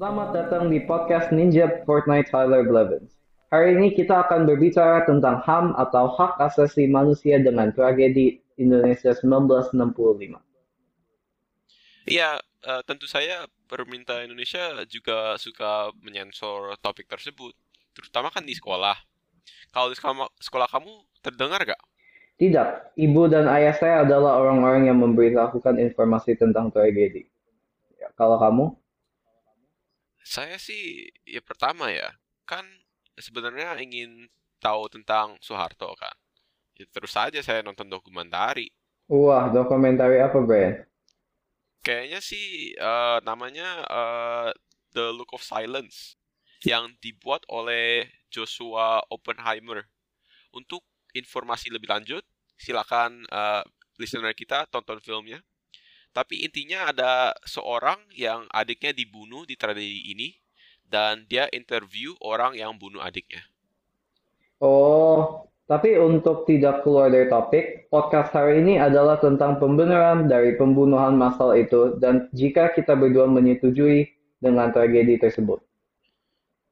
Selamat datang di podcast Ninja Fortnite Tyler Blevins. Hari ini kita akan berbicara tentang HAM atau Hak Asasi Manusia dengan tragedi Indonesia 1965. Iya, uh, tentu saya pemerintah Indonesia juga suka menyensor topik tersebut, terutama kan di sekolah. Kalau di sekolah, sekolah kamu terdengar gak? Tidak, ibu dan ayah saya adalah orang-orang yang memberitahukan informasi tentang tragedi. Ya, kalau kamu? Saya sih, ya pertama ya, kan sebenarnya ingin tahu tentang Soeharto kan. Ya, terus saja saya nonton dokumentari. Wah, dokumentari apa, Brian? Kayaknya sih uh, namanya uh, The Look of Silence yang dibuat oleh Joshua Oppenheimer. Untuk informasi lebih lanjut, silakan uh, listener kita tonton filmnya. Tapi intinya ada seorang yang adiknya dibunuh di tragedi ini dan dia interview orang yang bunuh adiknya. Oh, tapi untuk tidak keluar dari topik, podcast hari ini adalah tentang pembenaran dari pembunuhan massal itu dan jika kita berdua menyetujui dengan tragedi tersebut.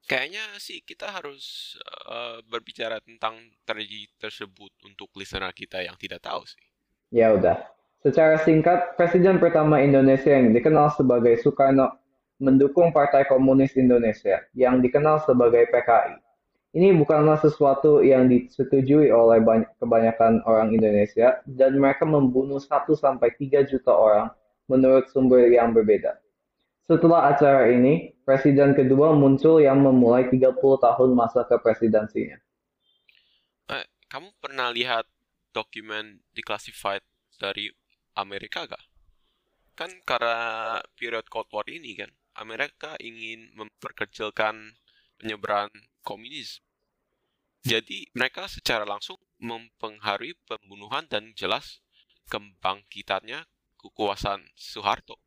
Kayaknya sih kita harus uh, berbicara tentang tragedi tersebut untuk listener kita yang tidak tahu sih. Ya udah. Secara singkat, Presiden pertama Indonesia yang dikenal sebagai Soekarno mendukung Partai Komunis Indonesia yang dikenal sebagai PKI. Ini bukanlah sesuatu yang disetujui oleh kebanyakan orang Indonesia dan mereka membunuh 1 sampai 3 juta orang menurut sumber yang berbeda. Setelah acara ini, presiden kedua muncul yang memulai 30 tahun masa kepresidensinya. Eh, kamu pernah lihat dokumen declassified dari Amerika gak? Kan karena period Cold War ini kan, Amerika ingin memperkecilkan penyebaran komunis. Jadi mereka secara langsung mempengaruhi pembunuhan dan jelas kebangkitannya kekuasaan Soeharto.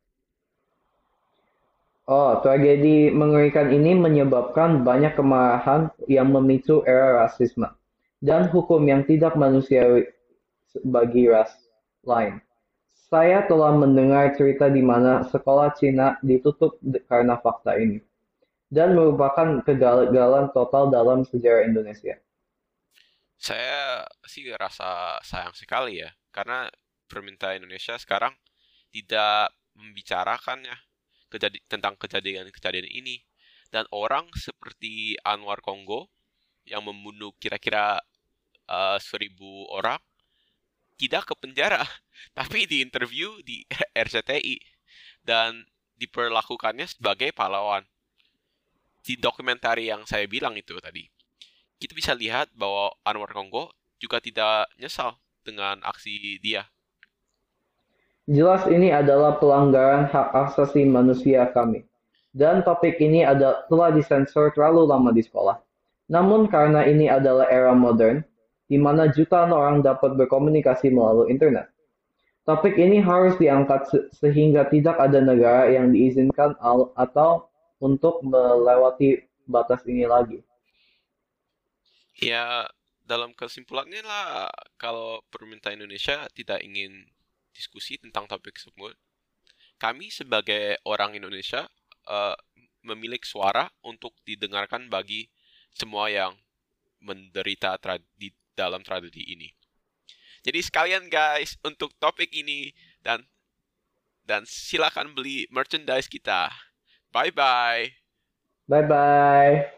Oh, tragedi mengerikan ini menyebabkan banyak kemarahan yang memicu era rasisme dan hukum yang tidak manusiawi bagi ras lain. Saya telah mendengar cerita di mana sekolah Cina ditutup karena fakta ini dan merupakan kegagalan total dalam sejarah Indonesia. Saya sih rasa sayang sekali ya, karena pemerintah Indonesia sekarang tidak membicarakannya kejadi tentang kejadian-kejadian ini. Dan orang seperti Anwar Kongo yang membunuh kira-kira uh, seribu orang tidak ke penjara tapi di interview di RCTI dan diperlakukannya sebagai pahlawan. Di dokumentari yang saya bilang itu tadi kita bisa lihat bahwa Anwar Kongo juga tidak nyesal dengan aksi dia Jelas ini adalah pelanggaran hak asasi manusia kami. Dan topik ini ada, telah disensor terlalu lama di sekolah. Namun karena ini adalah era modern, di mana jutaan orang dapat berkomunikasi melalui internet. Topik ini harus diangkat se sehingga tidak ada negara yang diizinkan atau untuk melewati batas ini lagi. Ya, dalam kesimpulannya lah, kalau pemerintah Indonesia tidak ingin diskusi tentang topik tersebut, kami sebagai orang Indonesia uh, memiliki suara untuk didengarkan bagi semua yang menderita di dalam tragedi ini. Jadi sekalian guys untuk topik ini dan dan silakan beli merchandise kita. Bye bye. Bye bye.